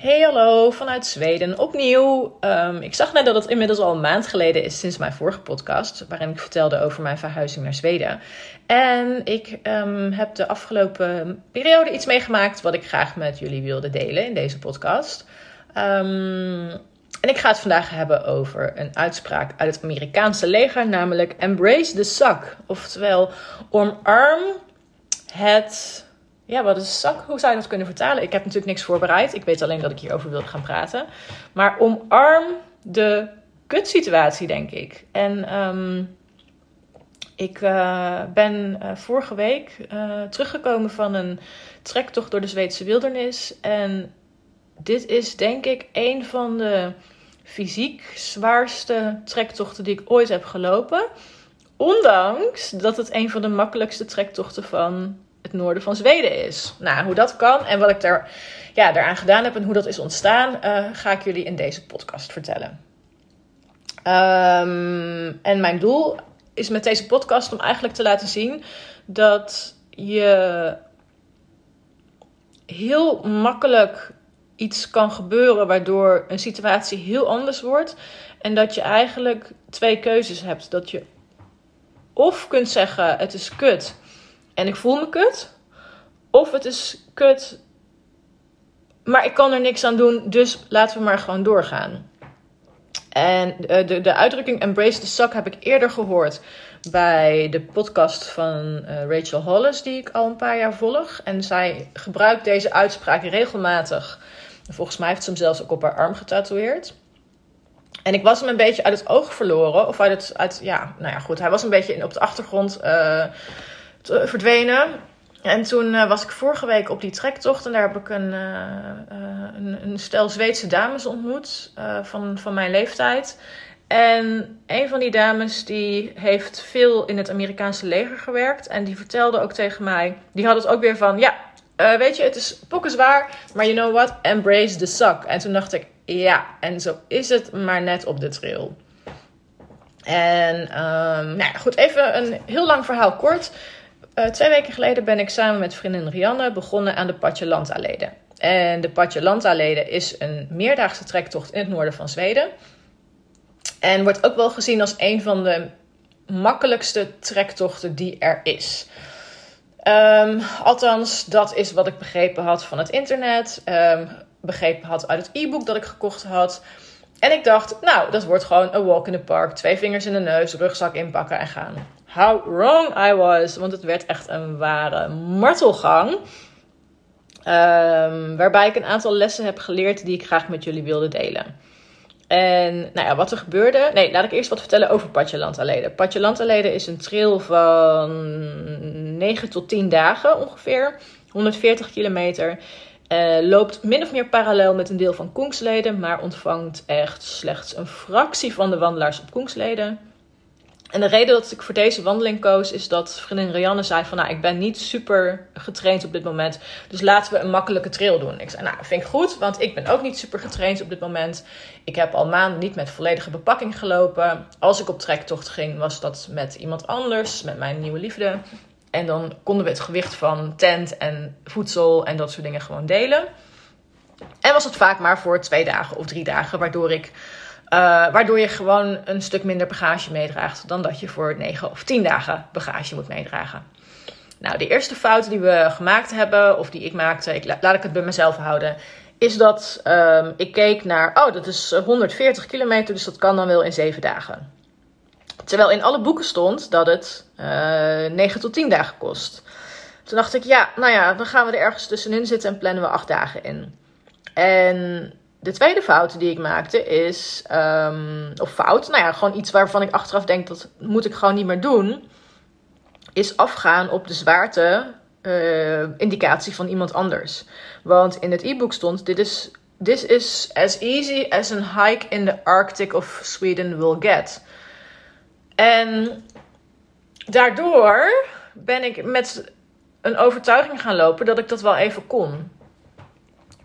Hey hallo, vanuit Zweden opnieuw. Ehm, ik zag net dat het inmiddels al een maand geleden is sinds mijn vorige podcast, waarin ik vertelde over mijn verhuizing naar Zweden. En ik ehm, heb de afgelopen periode iets meegemaakt wat ik graag met jullie wilde delen in deze podcast. Ehm, en ik ga het vandaag hebben over een uitspraak uit het Amerikaanse leger, namelijk embrace the suck. Oftewel, omarm het ja, wat is zak? Hoe zou je dat kunnen vertalen? Ik heb natuurlijk niks voorbereid. Ik weet alleen dat ik hierover wilde gaan praten. Maar omarm de kutsituatie, denk ik. En ehm, ik uh, ben uh, vorige week uh, teruggekomen van een trektocht door de Zweedse wildernis. En dit is denk ik een van de fysiek zwaarste trektochten die ik ooit heb gelopen. Ondanks dat het een van de makkelijkste trektochten van noorden van Zweden is. Nou, hoe dat kan en wat ik daar, ja, daaraan gedaan heb en hoe dat is ontstaan, uh, ga ik jullie in deze podcast vertellen. Um, en mijn doel is met deze podcast om eigenlijk te laten zien dat je heel makkelijk iets kan gebeuren waardoor een situatie heel anders wordt. En dat je eigenlijk twee keuzes hebt. Dat je of kunt zeggen: het is kut en ik voel me kut. Of het is kut, maar ik kan er niks aan doen, dus laten we maar gewoon doorgaan. En de, de, de uitdrukking embrace the suck heb ik eerder gehoord bij de podcast van uh, Rachel Hollis, die ik al een paar jaar volg. En zij gebruikt deze uitspraak regelmatig. Volgens mij heeft ze hem zelfs ook op haar arm getatoeëerd. En ik was hem een beetje uit het oog verloren. Of uit het. Uit, ja, nou ja, goed. Hij was een beetje op de achtergrond. Uh, verdwenen. En toen uh, was ik vorige week op die trektocht en daar heb ik een, uh, een, een, stel Zweedse dames ontmoet van, van mijn leeftijd. En een van die dames die heeft veel in het Amerikaanse leger gewerkt. En die vertelde ook tegen mij, die had het ook weer van, ja, weet je, het is pokken zwaar, maar you know what, embrace the suck. En toen dacht ik, ja, en zo is het maar net op de trail. En um, nou goed, even een heel lang verhaal kort. Uh, twee weken geleden ben ik samen met vriendin Rianne begonnen aan de Patje Landaleden. En de Patje Landaleden is een meerdaagse trektocht in het noorden van Zweden. En wordt ook wel gezien als een van de makkelijkste trektochten die er is. Um, althans, dat is wat ik begrepen had van het internet. Um, begrepen had uit het e-book dat ik gekocht had. En ik dacht, nou, dat wordt gewoon een walk in the park. Twee vingers in de neus, rugzak inpakken en gaan how wrong I was. Want het werd echt een ware martelgang. Um, waarbij ik een aantal lessen heb geleerd die ik graag met jullie wilde delen. En nou ja, wat er gebeurde. Nee, laat ik eerst wat vertellen over Patje Alede. Patje Alede is een trail van 9 tot 10 dagen ongeveer. 140 kilometer. Uh, loopt min of meer parallel met een deel van Koengsleden, maar ontvangt echt slechts een fractie van de wandelaars op Koengsleden. En de reden dat ik voor deze wandeling koos is dat vriendin Rianne zei van nou ik ben niet super getraind op dit moment. Dus laten we een makkelijke trail doen. Ik zei nou vind ik goed want ik ben ook niet super getraind op dit moment. Ik heb al maanden niet met volledige bepakking gelopen. Als ik op trektocht ging was dat met iemand anders, met mijn nieuwe liefde. En dan konden we het gewicht van tent en voedsel en dat soort dingen gewoon delen. En was het vaak maar voor twee dagen of drie dagen waardoor ik waardoor je gewoon een stuk minder bagage meedraagt dan dat je voor 9 of 10 dagen bagage moet meedragen. Nou, de eerste fout die we gemaakt hebben, of die ik maakte, ik, laat ik het bij mezelf houden, is dat um, ik keek naar, oh, dat is 140 kilometer, dus dat kan dan wel in 7 dagen. Terwijl in alle boeken stond dat het uh, 9 tot 10 dagen kost. Toen dacht ik, ja, nou ja, dan gaan we er ergens tussenin zitten en plannen we 8 dagen in. En de tweede fout die ik maakte is, um, of fout, nou ja, gewoon iets waarvan ik achteraf denk dat moet ik gewoon niet meer doen, is afgaan op de zwaarte uh, indicatie van iemand anders. Want in het e-book stond: dit is This is as easy as a hike in the Arctic of Sweden will get. En daardoor ben ik met een overtuiging gaan lopen dat ik dat wel even kon.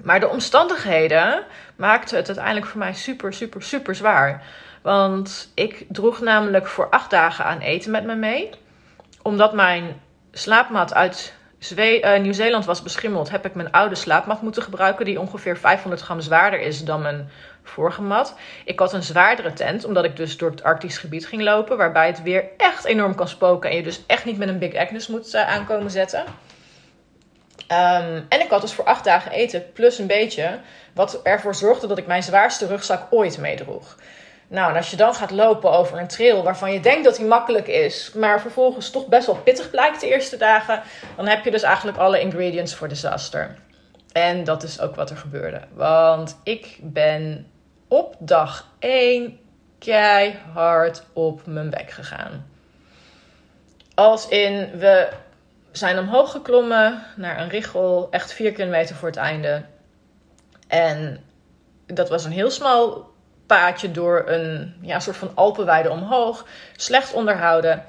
Maar de omstandigheden maakten het uiteindelijk voor mij super, super, super zwaar. Want ik droeg namelijk voor acht dagen aan eten met me mee. Omdat mijn slaapmat uit uh, Nieuw-Zeeland was beschimmeld, heb ik mijn oude slaapmat moeten gebruiken, die ongeveer 500 gram zwaarder is dan mijn vorige mat. Ik had een zwaardere tent, omdat ik dus door het Arctisch gebied ging lopen, waarbij het weer echt enorm kan spoken en je dus echt niet met een Big Agnes moet uh, aankomen zetten. Ehm, en ik had dus voor acht dagen eten, plus een beetje, wat ervoor zorgde dat ik mijn zwaarste rugzak ooit meedroeg. Nou, en als je dan gaat lopen over een trail waarvan je denkt dat hij makkelijk is, maar vervolgens toch best wel pittig blijkt de eerste dagen, dan heb je dus eigenlijk alle ingredients voor disaster. En dat is ook wat er gebeurde. Want ik ben op dag 1 keihard op mijn bek gegaan. Als in, we zijn omhoog geklommen naar een richel, echt 4 kilometer voor het einde. En dat was een heel smal paadje door een ja, soort van Alpenweide omhoog. Slecht onderhouden.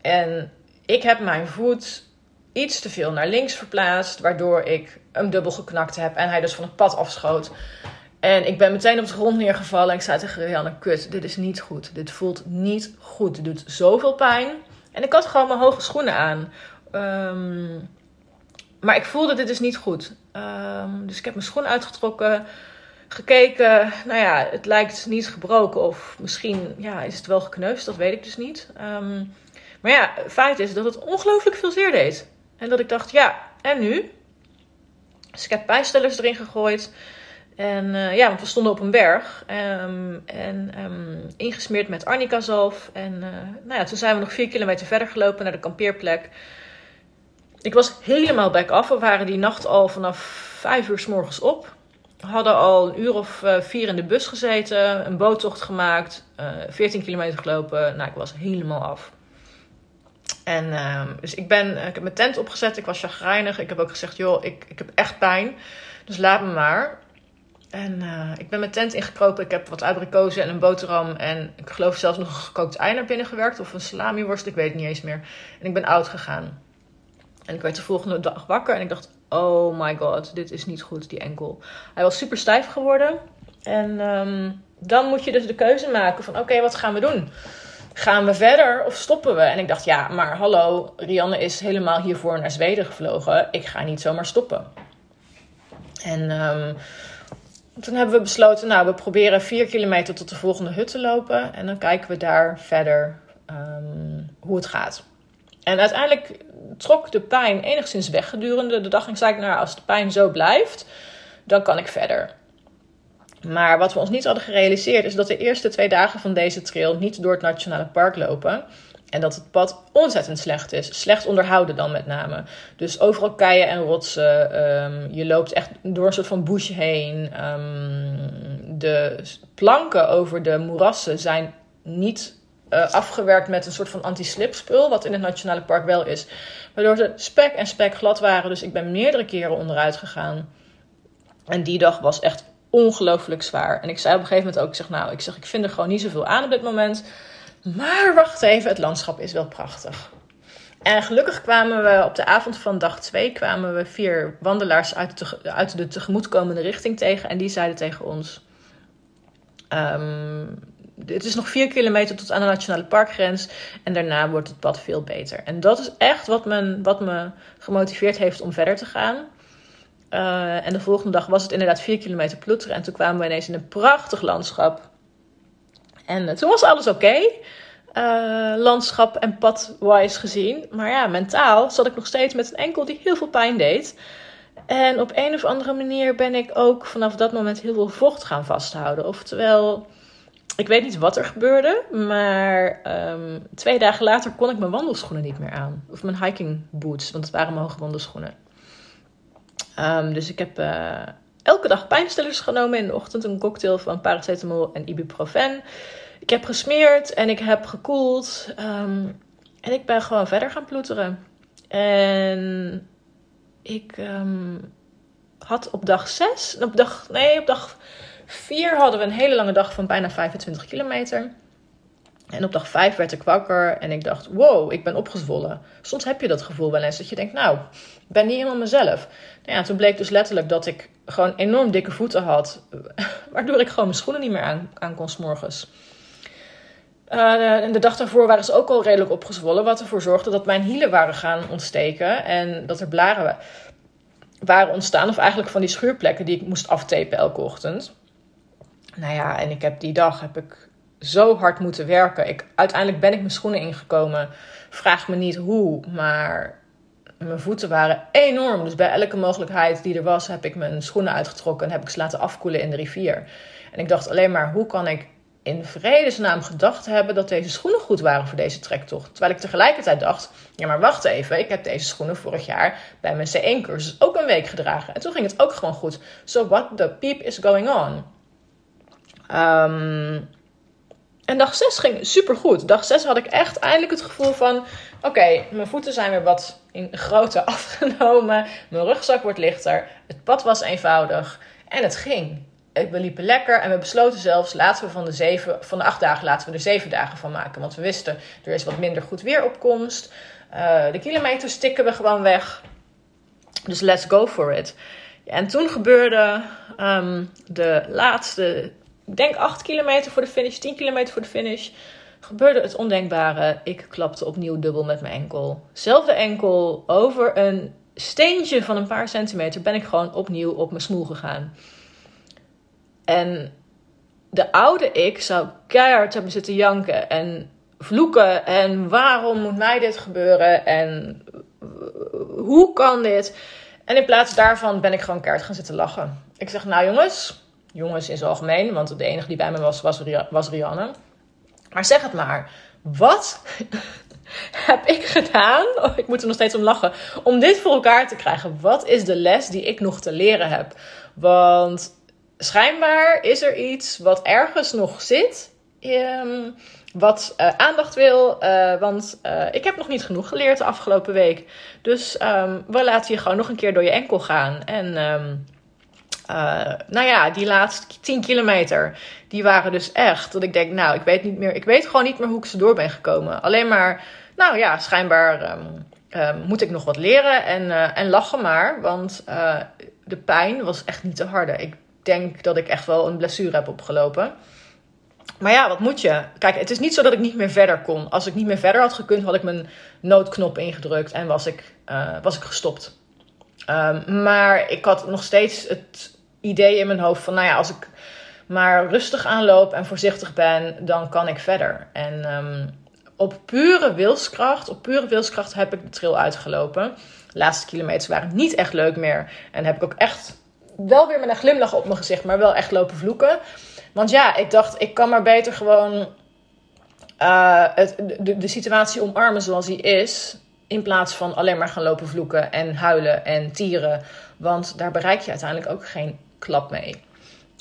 En ik heb mijn voet iets te veel naar links verplaatst, waardoor ik hem dubbel geknakt heb en hij dus van het pad afschoot. En ik ben meteen op de grond neergevallen en ik zei tegen Rianne, kut, dit is niet goed. Dit voelt niet goed. Dit doet zoveel pijn. En ik had gewoon mijn hoge schoenen aan. Ehm, maar ik voelde dit is niet goed. Um, dus ik heb mijn schoen uitgetrokken gekeken. Nou ja, het lijkt niet gebroken. Of misschien ja, is het wel gekneusd. Dat weet ik dus niet. Ehm, maar ja, feit is dat het ongelooflijk veel zeer deed. En dat ik dacht, ja, en nu? Dus ik heb pijnstellers erin gegooid. En uh, ja, want we stonden op een berg. Um, en ingesmeerd met arnica zalf. En uh, nou ja, toen zijn we nog vier kilometer verder gelopen naar de kampeerplek. Ik was helemaal back af. We waren die nacht al vanaf vijf uur s morgens op hadden al een uur of uh, vier in de bus gezeten, een boottocht gemaakt, uh, eh, 14 kilometer gelopen. Nou, ik was helemaal af. En uh, dus ik, ben, ik heb mijn tent opgezet, ik was chagrijnig. Ik heb ook gezegd, joh, ik, ik heb echt pijn, dus laat me maar. En uh, ik ben mijn tent ingekropen. Ik heb wat abrikozen en een boterham. En ik geloof zelfs nog een gekookt ei naar binnen gewerkt. Of een salamiworst, ik weet het niet eens meer. En ik ben oud gegaan. En ik werd de volgende dag wakker en ik dacht, oh my god, dit is niet goed, die enkel. Hij was super stijf geworden. En um, dan moet je dus de keuze maken van, oké, wat gaan we doen? Gaan we verder of stoppen we? En ik dacht, ja, maar hallo, Rianne is helemaal hiervoor naar Zweden gevlogen. Ik ga niet zomaar stoppen. En um, toen hebben we besloten, nou, we proberen vier kilometer tot de volgende hut te lopen. En dan kijken we daar verder um, hoe het gaat. En uiteindelijk trok de pijn enigszins weg gedurende de dag. En zei ik, nou, als de pijn zo blijft, dan kan ik verder. Maar wat we ons niet hadden gerealiseerd is dat de eerste twee dagen van deze trail niet door het nationale park lopen. En dat het pad ontzettend slecht is. Slecht onderhouden dan met name. Dus overal keien en rotsen. Um, je loopt echt door een soort van bush heen. Um, de planken over de moerassen zijn niet uh, afgewerkt met een soort van anti-slip spul. Wat in het Nationale Park wel is. Waardoor ze spek en spek glad waren. Dus ik ben meerdere keren onderuit gegaan. En die dag was echt ongelooflijk zwaar. En ik zei op een gegeven moment ook, ik zeg nou, ik zeg ik vind er gewoon niet zoveel aan op dit moment. Maar wacht even, het landschap is wel prachtig. En gelukkig kwamen we op de avond van dag 2 kwamen we vier wandelaars uit de, uit de tegemoetkomende richting tegen. En die zeiden tegen ons: um, het is nog vier kilometer tot aan de nationale parkgrens. En daarna wordt het pad veel beter. En dat is echt wat, men, wat me gemotiveerd heeft om verder te gaan. Uh, en de volgende dag was het inderdaad vier kilometer ploeteren. En toen kwamen we ineens in een prachtig landschap. En uh, toen was alles oké. Uh, landschap en padwise gezien. Maar ja, mentaal zat ik nog steeds met een enkel die heel veel pijn deed. En op een of andere manier ben ik ook vanaf dat moment heel veel vocht gaan vasthouden. Oftewel, ik weet niet wat er gebeurde, maar um, twee dagen later kon ik mijn wandelschoenen niet meer aan. Of mijn hiking boots, want het waren mijn hoge wandelschoenen. Um, dus ik heb uh, elke dag pijnstillers genomen in de ochtend. Een cocktail van paracetamol en ibuprofen. Ik heb gesmeerd en ik heb gekoeld. Um, en ik ben gewoon verder gaan ploeteren. En ik had op dag 6, op dag, nee, op dag Vier hadden we een hele lange dag van bijna 25 kilometer. En op dag 5 werd ik wakker en ik dacht: wow, ik ben opgezwollen. Soms heb je dat gevoel wel eens dat je denkt: nou, ik ben niet helemaal mezelf. Nou ja, toen bleek dus letterlijk dat ik gewoon enorm dikke voeten had, waardoor ik gewoon mijn schoenen niet meer aan, aan kon s'morgens. Uh, en de dag daarvoor waren ze ook al redelijk opgezwollen. Wat ervoor zorgde dat mijn hielen waren gaan ontsteken. En dat er blaren waren ontstaan. Of eigenlijk van die schuurplekken die ik moest aftapen elke ochtend. Nou ja, en ik heb die dag heb ik zo hard moeten werken. Ik, uiteindelijk ben ik mijn schoenen ingekomen. Vraag me niet hoe, maar mijn voeten waren enorm. Dus bij elke mogelijkheid die er was, heb ik mijn schoenen uitgetrokken en heb ik ze laten afkoelen in de rivier. En ik dacht alleen maar, hoe kan ik in vredesnaam gedacht hebben dat deze schoenen goed waren voor deze trektocht? Terwijl ik tegelijkertijd dacht, ja maar wacht even, ik heb deze schoenen vorig jaar bij mijn C1-cursus ook een week gedragen. En toen ging het ook gewoon goed. So what the peep is going on? Um, en dag 6 ging super goed. Dag 6 had ik echt eindelijk het gevoel van: oké, mijn voeten zijn weer wat in grootte afgenomen. Mijn rugzak wordt lichter. Het pad was eenvoudig. En het ging. We liepen lekker en we besloten zelfs: laten we van de, zeven, van de acht dagen laten we er zeven dagen van maken. Want we wisten er is wat minder goed weeropkomst. Uh, de kilometers tikken we gewoon weg. Dus let's go for it. en toen gebeurde um, de laatste denk 8 kilometer voor de finish, 10 kilometer voor de finish, gebeurde het ondenkbare. Ik klapte opnieuw dubbel met mijn enkel. Zelfde enkel, over een steentje van een paar centimeter ben ik gewoon opnieuw op mijn smoel gegaan. En de oude ik zou keihard hebben zitten janken en vloeken. En waarom moet mij dit gebeuren? En hoe kan dit? En in plaats daarvan ben ik gewoon keihard gaan zitten lachen. Ik zeg, nou jongens, jongens in zijn algemeen, want de enige die bij me was, was, was Rianne. Maar zeg het maar, wat heb ik gedaan? Oh, ik moet er nog steeds om lachen. Om dit voor elkaar te krijgen. Wat is de les die ik nog te leren heb? Want schijnbaar is er iets wat ergens nog zit. Um, wat uh, aandacht wil. Uh, want uh, ik heb nog niet genoeg geleerd de afgelopen week. Dus um, we laten je gewoon nog een keer door je enkel gaan. En um, uh, nou ja, die laatste 10 kilometer, die waren dus echt. Dat ik denk, nou, ik weet niet meer. Ik weet gewoon niet meer hoe ik ze door ben gekomen. Alleen maar, nou ja, schijnbaar um, um, moet ik nog wat leren. En, uh, en lachen maar. Want uh, de pijn was echt niet te harde. Ik denk dat ik echt wel een blessure heb opgelopen. Maar ja, wat moet je? Kijk, het is niet zo dat ik niet meer verder kon. Als ik niet meer verder had gekund, had ik mijn noodknop ingedrukt en was ik, was ik gestopt. Um, maar ik had nog steeds het idee in mijn hoofd van, nou ja, als ik maar rustig aanloop en voorzichtig ben, dan kan ik verder. En um, op pure wilskracht, op pure wilskracht heb ik de trail uitgelopen. De laatste kilometers waren niet echt leuk meer. En heb ik ook echt wel weer met een glimlach op mijn gezicht, maar wel echt lopen vloeken. Want ja, ik dacht, ik kan maar beter gewoon het, de, de situatie omarmen zoals die is. In plaats van alleen maar gaan lopen vloeken en huilen en tieren. Want daar bereik je uiteindelijk ook geen klap mee.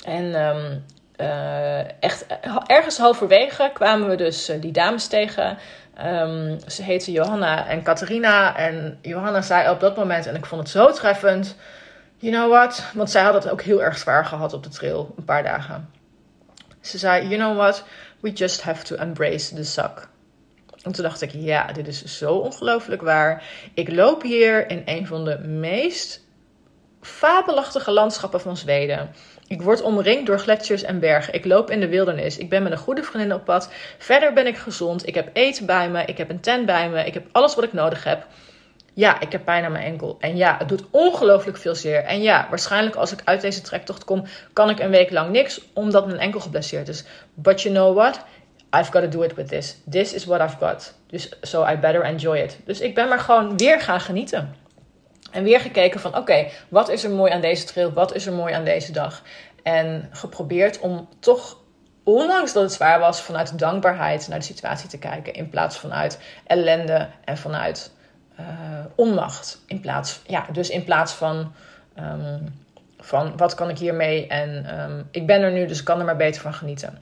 En um, uh, echt ergens halverwege kwamen we dus uh, die dames tegen. Um, ze heten Johanna en Catharina. En Johanna zei op dat moment, en ik vond het zo treffend. You know what? Want zij had het ook heel erg zwaar gehad op de trail, een paar dagen. Ze zei, you know what? We just have to embrace the suck. En toen dacht ik, ja, dit is zo ongelooflijk waar. Ik loop hier in een van de meest fabelachtige landschappen van Zweden. Ik word omringd door gletsjers en bergen. Ik loop in de wildernis. Ik ben met een goede vriendin op pad. Verder ben ik gezond. Ik heb eten bij me. Ik heb een tent bij me. Ik heb alles wat ik nodig heb. Ja, ik heb pijn aan mijn enkel. En ja, het doet ongelooflijk veel zeer. En ja, waarschijnlijk als ik uit deze trektocht kom, kan ik een week lang niks, omdat mijn enkel geblesseerd is. But you know what? I've got to do it with this. This is what I've got. Dus so I better enjoy it. Dus ik ben maar gewoon weer gaan genieten. En weer gekeken van oké, wat is er mooi aan deze trail? Wat is er mooi aan deze dag? En geprobeerd om toch, ondanks dat het zwaar was, vanuit dankbaarheid naar de situatie te kijken. In plaats vanuit ellende en vanuit uh, onmacht. In plaats, ja, dus in plaats van, um, van wat kan ik hiermee? En um, ik ben er nu, dus ik kan er maar beter van genieten.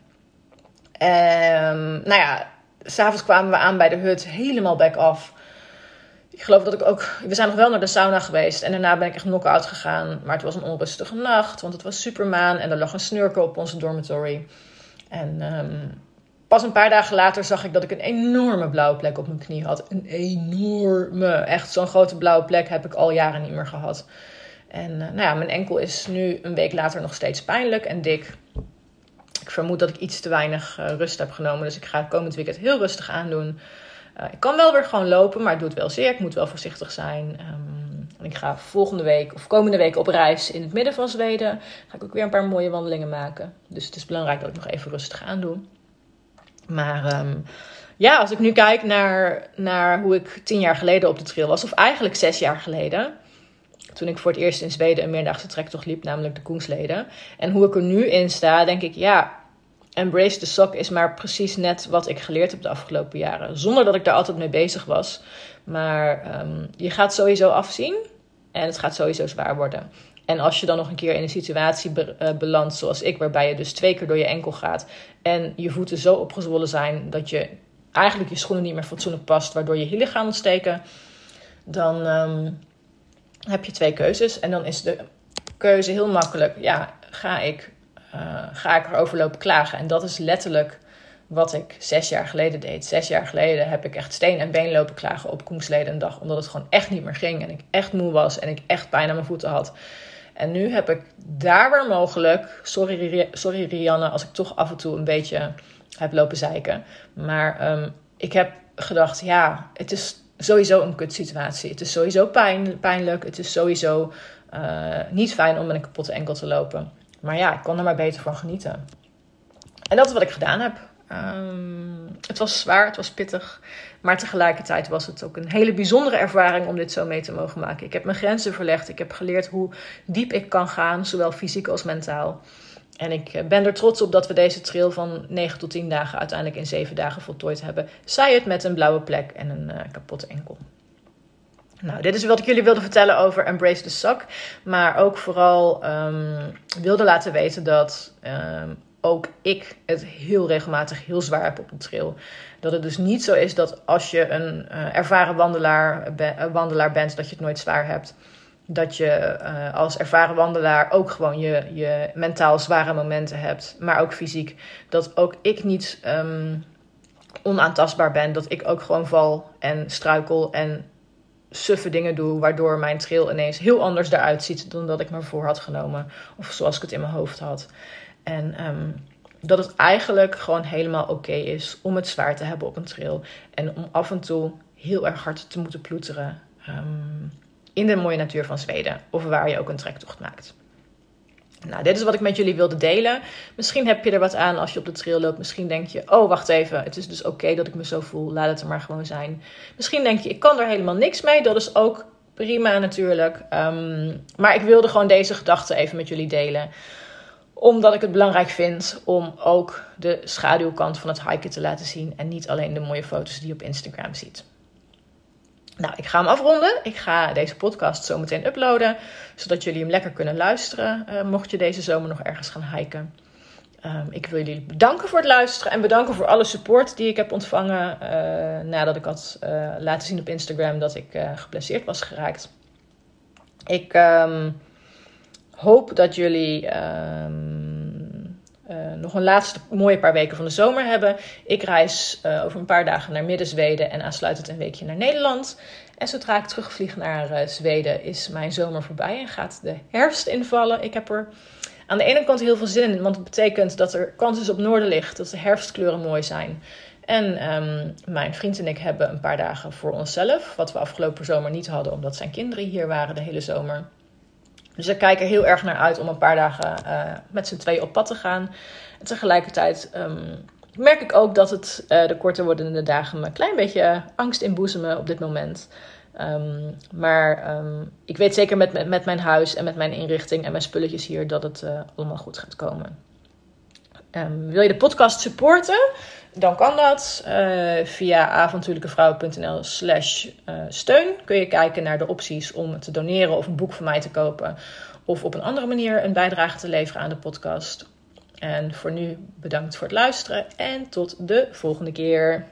Um, nou ja, s'avonds kwamen we aan bij de hut, helemaal back off ik geloof dat ik ook. We zijn nog wel naar de sauna geweest. En daarna ben ik echt knock-out gegaan. Maar het was een onrustige nacht. Want het was supermaan. En er lag een snurker op onze dormitory. En um, pas een paar dagen later zag ik dat ik een enorme blauwe plek op mijn knie had. Een enorme. Echt zo'n grote blauwe plek heb ik al jaren niet meer gehad. En uh, nou ja, mijn enkel is nu een week later nog steeds pijnlijk en dik. Ik vermoed dat ik iets te weinig uh, rust heb genomen. Dus ik ga het komend weekend heel rustig aandoen. Uh, ik kan wel weer gewoon lopen, maar het doet wel zeer. Ik moet wel voorzichtig zijn. En ik ga volgende week of komende week op reis in het midden van Zweden. Ga ik ook weer een paar mooie wandelingen maken. Dus het is belangrijk dat ik nog even rustig aandoe. Maar um, ja, als ik nu kijk naar, naar hoe ik tien jaar geleden op de trail was, of eigenlijk zes jaar geleden toen ik voor het eerst in Zweden een meerdaagse trektocht liep, namelijk de Koensleden. En hoe ik er nu in sta, denk ik, ja, Embrace the Sock is maar precies net wat ik geleerd heb de afgelopen jaren. Zonder dat ik daar altijd mee bezig was. Maar um, je gaat sowieso afzien en het gaat sowieso zwaar worden. En als je dan nog een keer in een situatie be uh, belandt zoals ik, waarbij je dus twee keer door je enkel gaat en je voeten zo opgezwollen zijn dat je eigenlijk je schoenen niet meer fatsoenlijk past, waardoor je hielen gaan ontsteken, dan, um, heb je twee keuzes. En dan is de keuze heel makkelijk. Ja, ga ik, ga ik erover lopen klagen? En dat is letterlijk wat ik zes jaar geleden deed. Zes jaar geleden heb ik echt steen en been lopen klagen op Koensleden een dag. Omdat het gewoon echt niet meer ging. En ik echt moe was en ik echt pijn aan mijn voeten had. En nu heb ik daar waar mogelijk... Sorry, sorry Rianne als ik toch af en toe een beetje heb lopen zeiken. Maar um, ik heb gedacht, ja, het is sowieso een kutsituatie. Het is sowieso pijn, pijnlijk. Het is sowieso uh, niet fijn om met een kapotte enkel te lopen. Maar ja, ik kon er maar beter van genieten. En dat is wat ik gedaan heb. Um, het was zwaar, het was pittig. Maar tegelijkertijd was het ook een hele bijzondere ervaring om dit zo mee te mogen maken. Ik heb mijn grenzen verlegd. Ik heb geleerd hoe diep ik kan gaan, zowel fysiek als mentaal. En ik eh, ben er trots op dat we deze trail van 9 tot 10 dagen uiteindelijk in 7 dagen voltooid hebben. Zij het met een blauwe plek en een uh, kapotte enkel. Nou, dit is wat ik jullie wilde vertellen over Embrace the Suck. Maar ook vooral um, wilde laten weten dat um, ook ik het heel regelmatig heel zwaar heb op een trail. Dat het dus niet zo is dat als je een uh, ervaren wandelaar, be wandelaar bent, dat je het nooit zwaar hebt dat je uh, als ervaren wandelaar ook gewoon je, je mentaal zware momenten hebt, maar ook fysiek. Dat ook ik niet um, onaantastbaar ben, dat ik ook gewoon val en struikel en suffe dingen doe, waardoor mijn trail ineens heel anders eruit ziet dan dat ik me voor had genomen, of zoals ik het in mijn hoofd had. En um, dat het eigenlijk gewoon helemaal oké is om het zwaar te hebben op een trail en om af en toe heel erg hard te moeten ploeteren. Um, in de mooie natuur van Zweden of waar je ook een trektocht maakt. Nou, dit is wat ik met jullie wilde delen. Misschien heb je er wat aan als je op de trail loopt. Misschien denk je, oh wacht even, het is dus oké dat ik me zo voel. Laat het er maar gewoon zijn. Misschien denk je, ik kan er helemaal niks mee. Dat is ook prima natuurlijk. Um, maar ik wilde gewoon deze gedachten even met jullie delen. Omdat ik het belangrijk vind om ook de schaduwkant van het hiken te laten zien. En niet alleen de mooie foto's die je op Instagram ziet. Nou, ik ga hem afronden. Ik ga deze podcast zo meteen uploaden, zodat jullie hem lekker kunnen luisteren, uh, mocht je deze zomer nog ergens gaan hiken. Um, ik wil jullie bedanken voor het luisteren en bedanken voor alle support die ik heb ontvangen uh, nadat ik had uh, laten zien op Instagram dat ik geblesseerd was geraakt. Ik um, hoop dat jullie um, nog een laatste mooie paar weken van de zomer hebben. Ik reis over een paar dagen naar Midden-Zweden en aansluitend een weekje naar Nederland. En zodra ik terugvlieg naar uh, Zweden, is mijn zomer voorbij en gaat de herfst invallen. Ik heb er aan de ene kant heel veel zin in, want het betekent dat er kans is op noorderlicht, dat de herfstkleuren mooi zijn. En um, mijn vriend en ik hebben een paar dagen voor onszelf, wat we afgelopen zomer niet hadden, omdat zijn kinderen hier waren de hele zomer. Dus ik kijk er heel erg naar uit om een paar dagen uh, met z'n twee op pad te gaan. En tegelijkertijd um, merk ik ook dat het uh, de korter wordende dagen me een klein beetje angst inboezemen op dit moment. Um, maar um, ik weet zeker met, met, mijn huis en met mijn inrichting en mijn spulletjes hier dat het uh, allemaal goed gaat komen. Wil je de podcast supporten? Dan kan dat uh, via avontuurlijkevrouwen.nl slash steun. Kun je kijken naar de opties om te doneren of een boek van mij te kopen. Of op een andere manier een bijdrage te leveren aan de podcast. En voor nu bedankt voor het luisteren en tot de volgende keer.